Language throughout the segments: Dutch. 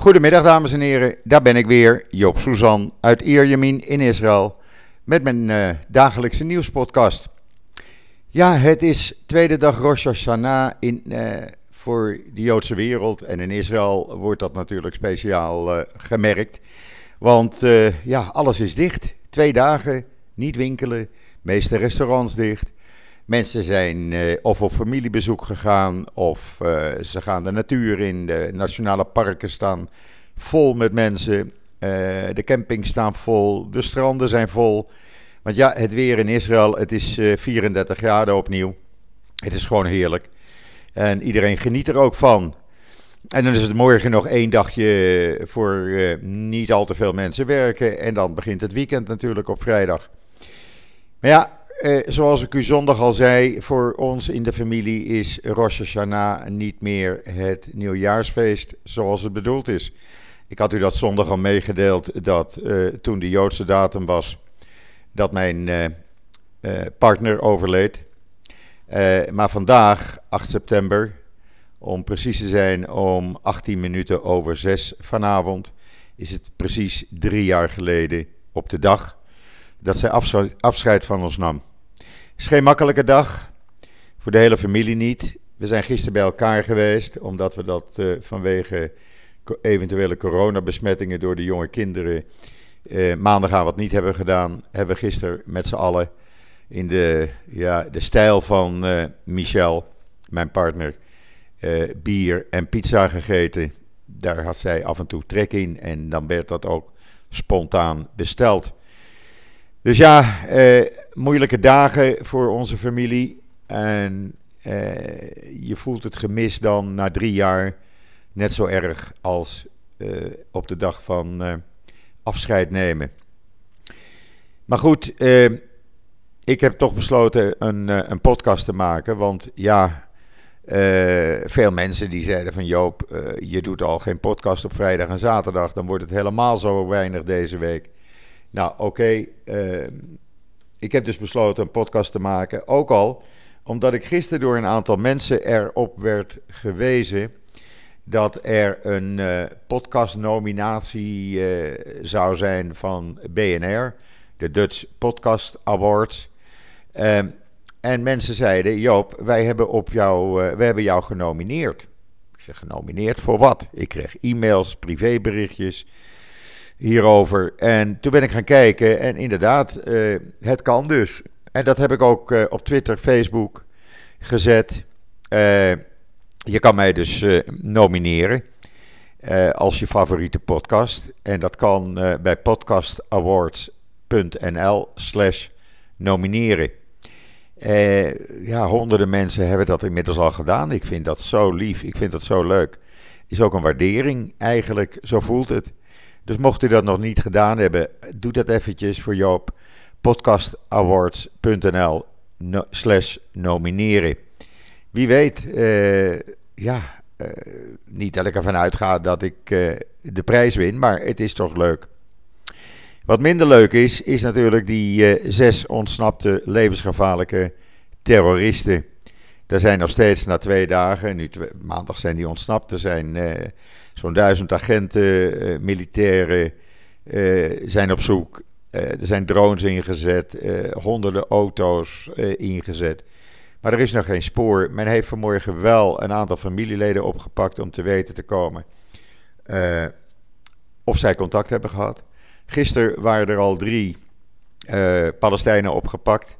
Goedemiddag dames en heren, daar ben ik weer, Joop Suzan uit Ierjemien in Israël met mijn uh, dagelijkse nieuwspodcast. Ja, het is tweede dag Rosh Hashanah in, uh, voor de Joodse wereld en in Israël wordt dat natuurlijk speciaal uh, gemerkt. Want ja, alles is dicht, twee dagen, niet winkelen, meeste restaurants dicht. Mensen zijn uh, of op familiebezoek gegaan of uh, ze gaan de natuur in. De nationale parken staan vol met mensen. Uh, de campings staan vol. De stranden zijn vol. Want ja, het weer in Israël, het is 34 graden opnieuw. Het is gewoon heerlijk. En iedereen geniet er ook van. En dan is het morgen nog één dagje voor niet al te veel mensen werken. En dan begint het weekend natuurlijk op vrijdag. Maar ja, eh, zoals ik u zondag al zei, voor ons in de familie is Rosh Hashanah niet meer het nieuwjaarsfeest zoals het bedoeld is. Ik had u dat zondag al meegedeeld dat eh, toen de Joodse datum was, dat mijn eh, eh partner overleed. Eh, maar vandaag, 8 september, om precies te zijn om 18 minuten over 6 vanavond, is het precies drie jaar geleden op de dag dat zij afscheid van ons nam is geen makkelijke dag. Voor de hele familie niet. We zijn gisteren bij elkaar geweest, omdat we dat uh, vanwege eventuele coronabesmettingen door de jonge kinderen uh, maandagavond niet hebben gedaan. Hebben we gisteren met z'n allen in de, ja, de stijl van uh, Michel, mijn partner, bier en pizza gegeten. Daar had zij af en toe trek in en dan werd dat ook spontaan besteld. Dus ja, eh, moeilijke dagen voor onze familie. En eh, je voelt het gemis dan na drie jaar net zo erg als eh, op de dag van eh, afscheid nemen. Maar goed, ik heb toch besloten een, een podcast te maken. Want ja, veel mensen die zeiden van Joop, je doet al geen podcast op vrijdag en zaterdag. Dan wordt het helemaal zo weinig deze week. Nou, oké. Ik heb dus besloten een podcast te maken. Ook al omdat ik gisteren door een aantal mensen erop werd gewezen dat er een uh, podcastnominatie uh, zou zijn van BNR, de Dutch Podcast Awards. Uh, en mensen zeiden: Joop, wij hebben, op jou, uh, wij hebben jou genomineerd. Ik zeg: genomineerd voor wat? Ik kreeg e-mails, privéberichtjes hierover. En toen ben ik gaan kijken en inderdaad, uh, het kan dus. En dat heb ik ook uh, op Twitter, Facebook gezet. Uh, je kan mij dus nomineren als je favoriete podcast. En dat kan bij podcastawards.nl slash nomineren. ja, honderden mensen hebben dat inmiddels al gedaan. Ik vind dat zo lief, ik vind dat zo leuk. Is ook een waardering eigenlijk, zo voelt het. Dus mocht u dat nog niet gedaan hebben, doe dat eventjes voor Joop. podcastawards.nl slash nomineren. Wie weet, uh, ja, uh, niet dat ik ervan uitga dat ik uh, de prijs win, maar het is toch leuk. Wat minder leuk is, is natuurlijk die zes ontsnapte levensgevaarlijke terroristen. Er zijn nog steeds na twee dagen, nu maandag zijn die ontsnapt, er zijn Zo'n duizend agenten, uh, militairen uh, zijn op zoek. Uh, er zijn drones ingezet, honderden auto's ingezet. Maar er is nog geen spoor. Men heeft vanmorgen wel een aantal familieleden opgepakt om te weten te komen of zij contact hebben gehad. Gisteren waren er al drie Palestijnen opgepakt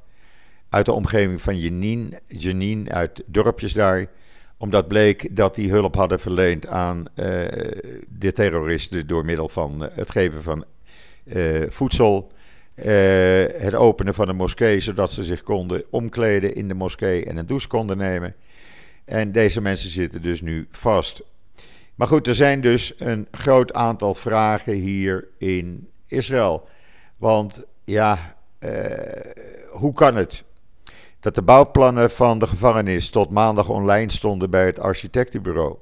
uit de omgeving van Jenin, Jenin uit dorpjes daar omdat bleek dat die hulp hadden verleend aan uh, de terroristen door middel van eh, het geven van uh, voedsel. het openen van een moskee, zodat ze zich konden omkleden in de moskee en een douche konden nemen. En deze mensen zitten dus nu vast. Maar goed, er zijn dus een groot aantal vragen hier in Israël. Want ja, hoe kan het? Dat de bouwplannen van de gevangenis tot maandag online stonden bij het architectenbureau.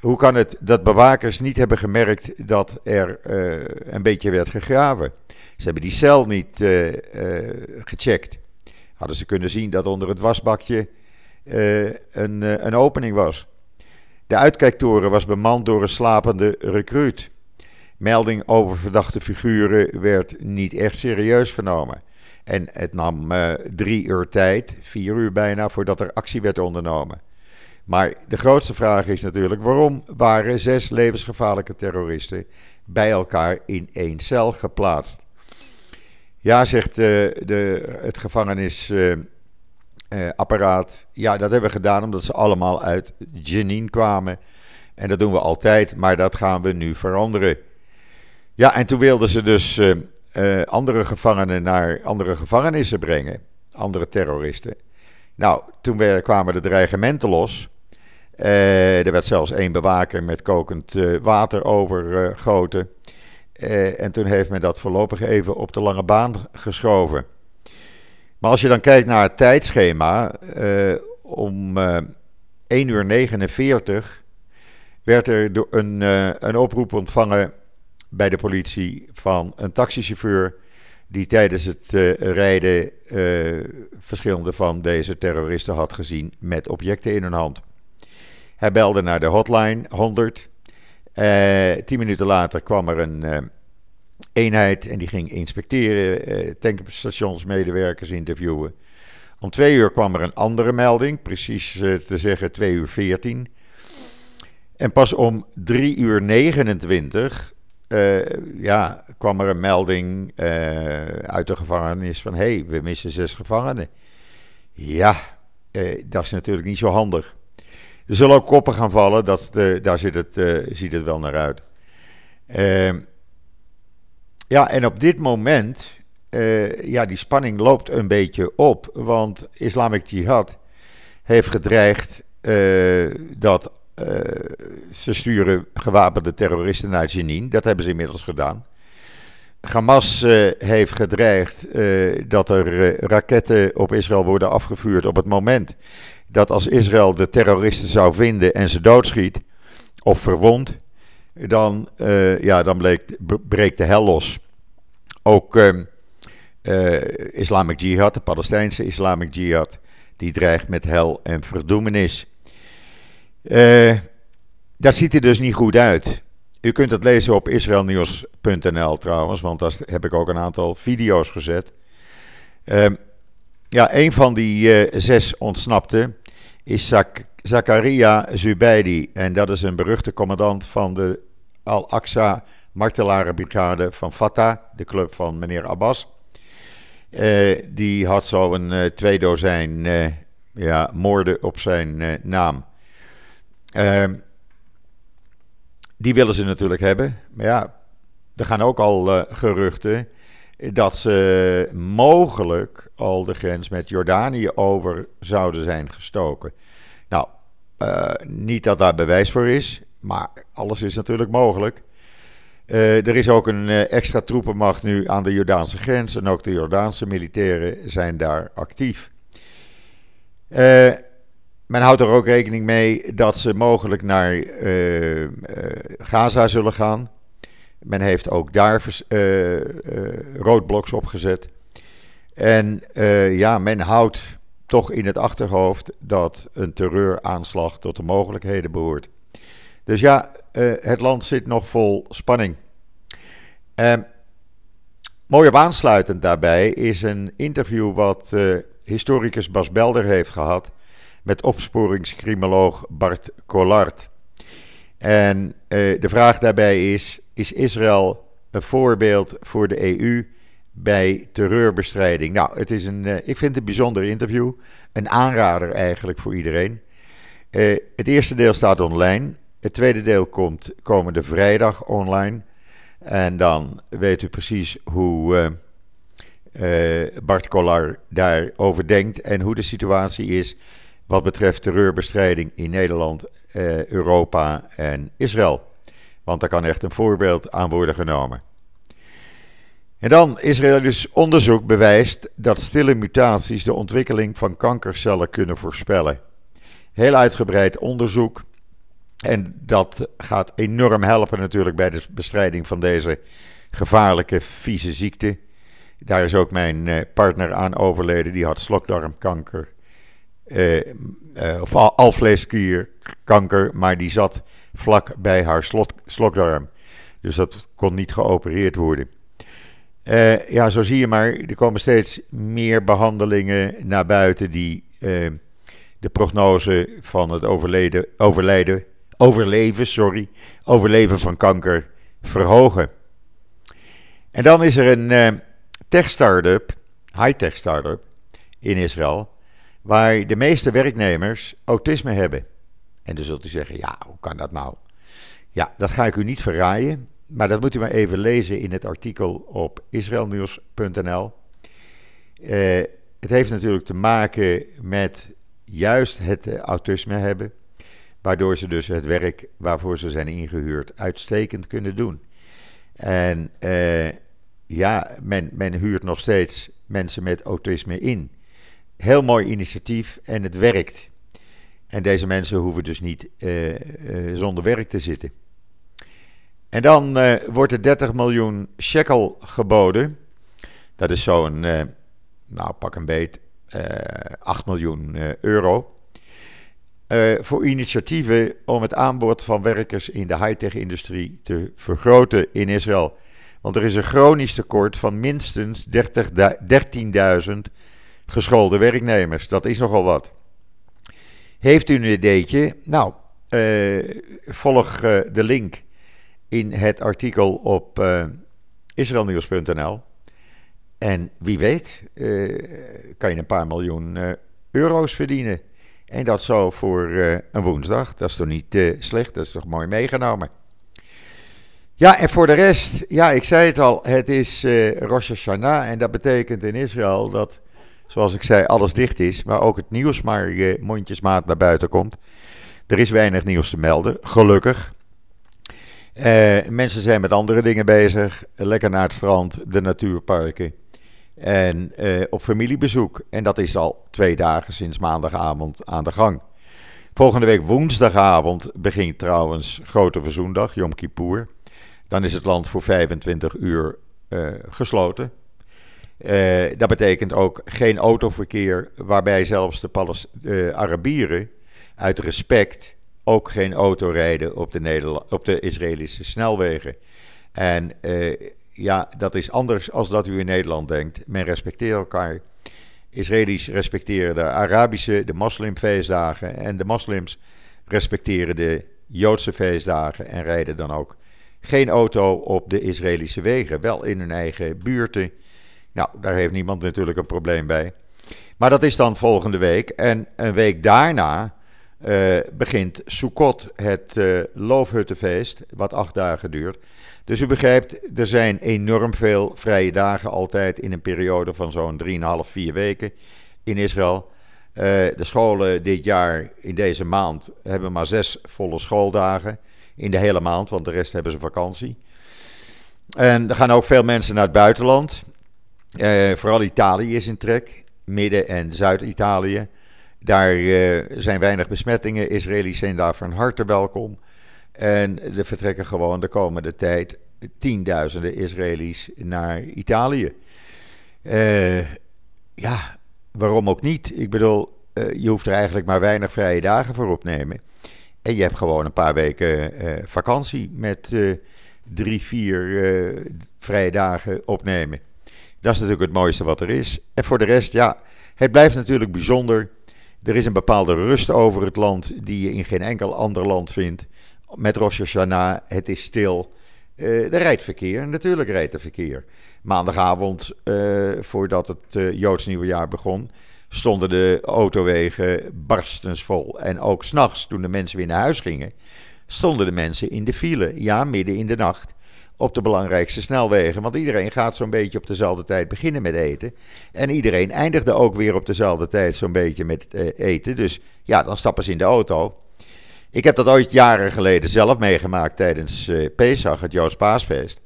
Hoe kan het dat bewakers niet hebben gemerkt dat er uh, een beetje werd gegraven? Ze hebben die cel niet uh, uh, gecheckt. Hadden ze kunnen zien dat onder het wasbakje een, een opening was. De uitkijktoren was bemand door een slapende recruut. Melding over verdachte figuren werd niet echt serieus genomen. En het nam uh, drie uur tijd, vier uur bijna, voordat er actie werd ondernomen. Maar de grootste vraag is natuurlijk: waarom waren zes levensgevaarlijke terroristen bij elkaar in één cel geplaatst? Ja, zegt uh, de, het gevangenisapparaat. Ja, dat hebben we gedaan omdat ze allemaal uit Jenin kwamen. En dat doen we altijd, maar dat gaan we nu veranderen. Ja, en toen wilden ze dus uh, andere gevangenen naar andere gevangenissen brengen. Andere terroristen. Nou, toen kwamen de dreigementen los. Uh, er werd zelfs één bewaker met kokend water overgoten. en toen heeft men dat voorlopig even op de lange baan geschoven. Maar als je dan kijkt naar het tijdschema, om 1 uur 49 werd er een, een oproep ontvangen bij de politie van een taxichauffeur die tijdens het uh, rijden uh, verschillende van deze terroristen had gezien met objecten in hun hand. Hij belde naar de hotline 100. Uh, tien minuten later kwam er een eenheid en die ging inspecteren, tankstationsmedewerkers interviewen. Om twee uur kwam er een andere melding, precies te zeggen twee uur veertien. En pas om drie uur 29 uh, ja, kwam er een melding uh, uit de gevangenis van... hé, hey, we missen zes gevangenen. Ja, uh, dat is natuurlijk niet zo handig. Er zullen ook koppen gaan vallen, dat, daar zit het, ziet het wel naar uit. Ehm, ja, en op dit moment, ja, die spanning loopt een beetje op. Want Islamic Jihad heeft gedreigd dat uh, ze sturen gewapende terroristen naar Jenin. Dat hebben ze inmiddels gedaan. Hamas uh, heeft gedreigd uh, dat er raketten op Israël worden afgevuurd op het moment dat als Israël de terroristen zou vinden en ze doodschiet of verwondt, dan, ja, dan breekt de hel los. Ook Islamic Jihad, de Palestijnse Islamic Jihad, die dreigt met hel en verdoemenis. Uh, dat ziet er dus niet goed uit. U kunt het lezen op israelnieuws.nl trouwens, want daar heb ik ook een aantal video's gezet. Uh, ja, een van die uh, zes ontsnapte is Zak Zakaria Zubeidi. En dat is een beruchte commandant van de Al-Aqsa martelarenbrigade van Fatah, de club van meneer Abbas. Uh, die had zo een uh, twee dozijn ja, moorden op zijn naam. Ehm, die willen ze natuurlijk hebben. Maar ja, er gaan ook al uh, geruchten dat ze mogelijk al de grens met Jordanië over zouden zijn gestoken. Nou, uh, niet dat daar bewijs voor is, maar alles is natuurlijk mogelijk. Uh, er is ook een extra troepenmacht nu aan de Jordaanse grens en ook de Jordaanse militairen zijn daar actief. Uh, men houdt er ook rekening mee dat ze mogelijk naar uh, uh, Gaza zullen gaan. Men heeft ook daar uh, roodbloks opgezet. En ja, men houdt toch in het achterhoofd dat een terreuraanslag tot de mogelijkheden behoort. Dus ja, het land zit nog vol spanning. mooi op aansluitend daarbij is een interview wat historicus Bas Belder heeft gehad met opsporingscriminoloog Bart Collard. En uh, de vraag daarbij is: is Israël een voorbeeld voor de EU bij terreurbestrijding? Nou, het is een, uh, ik vind het een bijzonder interview. Een aanrader eigenlijk voor iedereen. Uh, het eerste deel staat online. Het tweede deel komt komende vrijdag online. En dan weet u precies hoe Bart Collard daarover denkt en hoe de situatie is wat betreft terreurbestrijding in Nederland, eh, Europa en Israël. Want daar kan echt een voorbeeld aan worden genomen. En dan Israëlisch onderzoek bewijst dat stille mutaties de ontwikkeling van kankercellen kunnen voorspellen. Heel uitgebreid onderzoek. En dat gaat enorm helpen natuurlijk bij de bestrijding van deze gevaarlijke, vieze ziekte. Daar is ook mijn eh, partner aan overleden, die had slokdarmkanker of alvleesklierkanker, maar die zat vlak bij haar slokdarm. Dus dat kon niet geopereerd worden. Uh, ja, zo zie je maar, er komen steeds meer behandelingen naar buiten die de prognose van het overleden, overlijden, overleven, sorry, overleven van kanker verhogen. En dan is er een uh, tech-startup, high-tech startup in Israël, waar de meeste werknemers autisme hebben. En dan zult u zeggen, ja, hoe kan dat nou? Ja, dat ga ik u niet verraaien. Maar dat moet u maar even lezen in het artikel op israelnieuws.nl. Uh, het heeft natuurlijk te maken met juist het autisme hebben, waardoor ze dus het werk waarvoor ze zijn ingehuurd uitstekend kunnen doen. En uh, ja, men, men huurt nog steeds mensen met autisme in. Heel mooi initiatief en het werkt. En deze mensen hoeven dus niet uh, uh, zonder werk te zitten. En dan uh, wordt er 30 miljoen shekel geboden. Dat is zo'n, nou pak een beet, uh, eh, 8 miljoen euro. voor initiatieven om het aanbod van werkers in de high-tech-industrie te vergroten in Israël. Want er is een chronisch tekort van minstens 13.000 geschoolde werknemers. Dat is nogal wat. Heeft u een ideetje? Nou, volg de link in het artikel op uh, israelnieuws.nl. En wie weet, kan je een paar miljoen euro's verdienen. En dat zo voor een woensdag. Dat is toch niet slecht, dat is toch mooi meegenomen. Ja, en voor de rest, ja, ik zei het al, het is Rosh Hashanah. En dat betekent in Israël dat, zoals ik zei, alles dicht is. Maar ook het nieuws maar mondjesmaat naar buiten komt. Er is weinig nieuws te melden, gelukkig. Uh, mensen zijn met andere dingen bezig. Lekker naar het strand, de natuurparken. En uh, op familiebezoek. En dat is al twee dagen sinds maandagavond aan de gang. Volgende week woensdagavond begint trouwens Grote Verzoendag, Yom Kippur. Dan is het land voor 25 uur uh, gesloten. Dat betekent ook geen autoverkeer, waarbij zelfs de, Palest Arabieren uit respect ook geen auto rijden op de, Nederland, op de Israëlische snelwegen. En uh, ja, dat is anders als dat u in Nederland denkt. Men respecteert elkaar. Israëli's respecteren de Arabische, de moslimfeestdagen. En de moslims respecteren de Joodse feestdagen en rijden dan ook geen auto op de Israëlische wegen. Wel in hun eigen buurten. Nou, daar heeft niemand natuurlijk een probleem bij. Maar dat is dan volgende week. En een week daarna uh, begint Sukkot, het uh, loofhuttenfeest, wat acht dagen duurt. Dus u begrijpt, er zijn enorm veel vrije dagen altijd in een periode van zo'n 3,5, 4 weken in Israël. Uh, de scholen dit jaar, in deze maand, hebben maar zes volle schooldagen in de hele maand, want de rest hebben ze vakantie. En er gaan ook veel mensen naar het buitenland. Vooral Italië is in trek, Midden- en Zuid-Italië. Daar uh, zijn weinig besmettingen. Israëli's zijn daar van harte welkom. En er vertrekken gewoon de komende tijd tienduizenden Israëli's naar Italië. Uh, ja, waarom ook niet? Ik bedoel, je hoeft er eigenlijk maar weinig vrije dagen voor opnemen. En je hebt gewoon een paar weken vakantie met drie, vier vrije dagen opnemen. Dat is natuurlijk het mooiste wat er is. En voor de rest, ja, het blijft natuurlijk bijzonder er is een bepaalde rust over het land die je in geen enkel ander land vindt. Met Rosh Hashanah, het is stil. Uh, er rijdt verkeer, natuurlijk rijdt er verkeer. Maandagavond, uh, voordat het uh, Joods nieuwe jaar begon, stonden de autowegen barstensvol. En ook s'nachts, toen de mensen weer naar huis gingen, stonden de mensen in de file. Ja, midden in de nacht op de belangrijkste snelwegen. Want iedereen gaat zo'n beetje op dezelfde tijd beginnen met eten. En iedereen eindigde ook weer op dezelfde tijd zo'n beetje met uh, eten. Dus ja, dan stappen ze in de auto. Ik heb dat ooit jaren geleden zelf meegemaakt tijdens uh, Pesach, het Joods Paasfeest.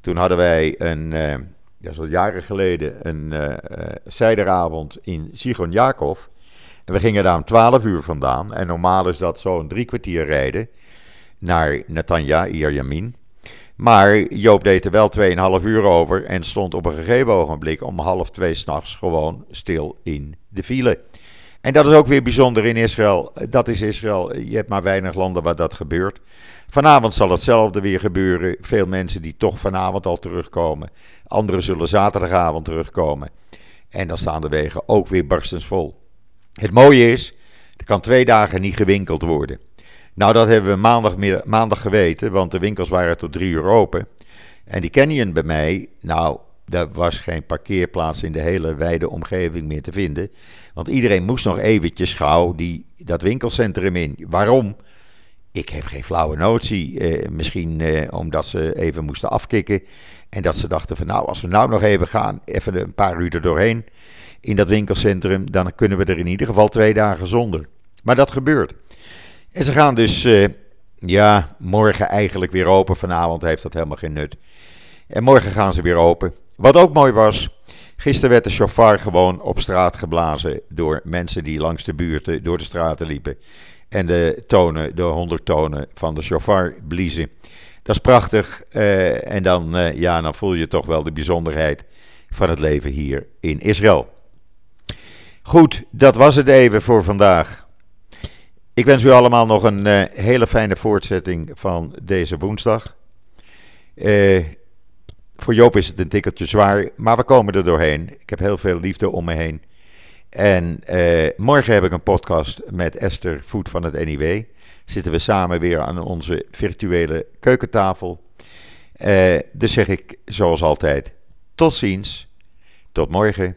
Toen hadden wij een, uh, dat is al jaren geleden, een zijderavond in Sigon Jakov. En we gingen daar om 12 uur vandaan. En normaal is dat zo'n drie kwartier rijden naar Netanya, Ierjamin. Maar Joop deed er wel 2,5 uur over en stond op een gegeven ogenblik om half twee s'nachts gewoon stil in de file. En dat is ook weer bijzonder in Israël. Dat is Israël. Je hebt maar weinig landen waar dat gebeurt. Vanavond zal hetzelfde weer gebeuren. Veel mensen die toch vanavond al terugkomen. Anderen zullen zaterdagavond terugkomen. En dan staan de wegen ook weer barstensvol. Het mooie is, er kan twee dagen niet gewinkeld worden. Nou, dat hebben we maandag, maandag geweten, want de winkels waren tot drie uur open. En die canyon bij mij, nou, daar was geen parkeerplaats in de hele wijde omgeving meer te vinden. Want iedereen moest nog eventjes gauw die, dat winkelcentrum in. Waarom? Ik heb geen flauwe notie. Eh, misschien eh, omdat ze even moesten afkicken. En dat ze dachten van nou, als we nou nog even gaan, even een paar uur er doorheen in dat winkelcentrum, dan kunnen we er in ieder geval twee dagen zonder. Maar dat gebeurt. En ze gaan dus, eh, ja, morgen eigenlijk weer open. Vanavond heeft dat helemaal geen nut. En morgen gaan ze weer open. Wat ook mooi was, gisteren werd de chauffeur gewoon op straat geblazen door mensen die langs de buurten door de straten liepen. En de tonen, de honderd tonen van de chauffeur bliezen. Dat is prachtig. Uh, en dan, uh, ja, dan voel je toch wel de bijzonderheid van het leven hier in Israël. Goed, dat was het even voor vandaag. Ik wens u allemaal nog een uh, hele fijne voortzetting van deze woensdag. voor Joop is het een tikkeltje zwaar, maar we komen er doorheen. Ik heb heel veel liefde om me heen. En morgen heb ik een podcast met Esther Voet van het NIW zitten we samen weer aan onze virtuele keukentafel. Dus zeg ik zoals altijd, tot ziens, tot morgen.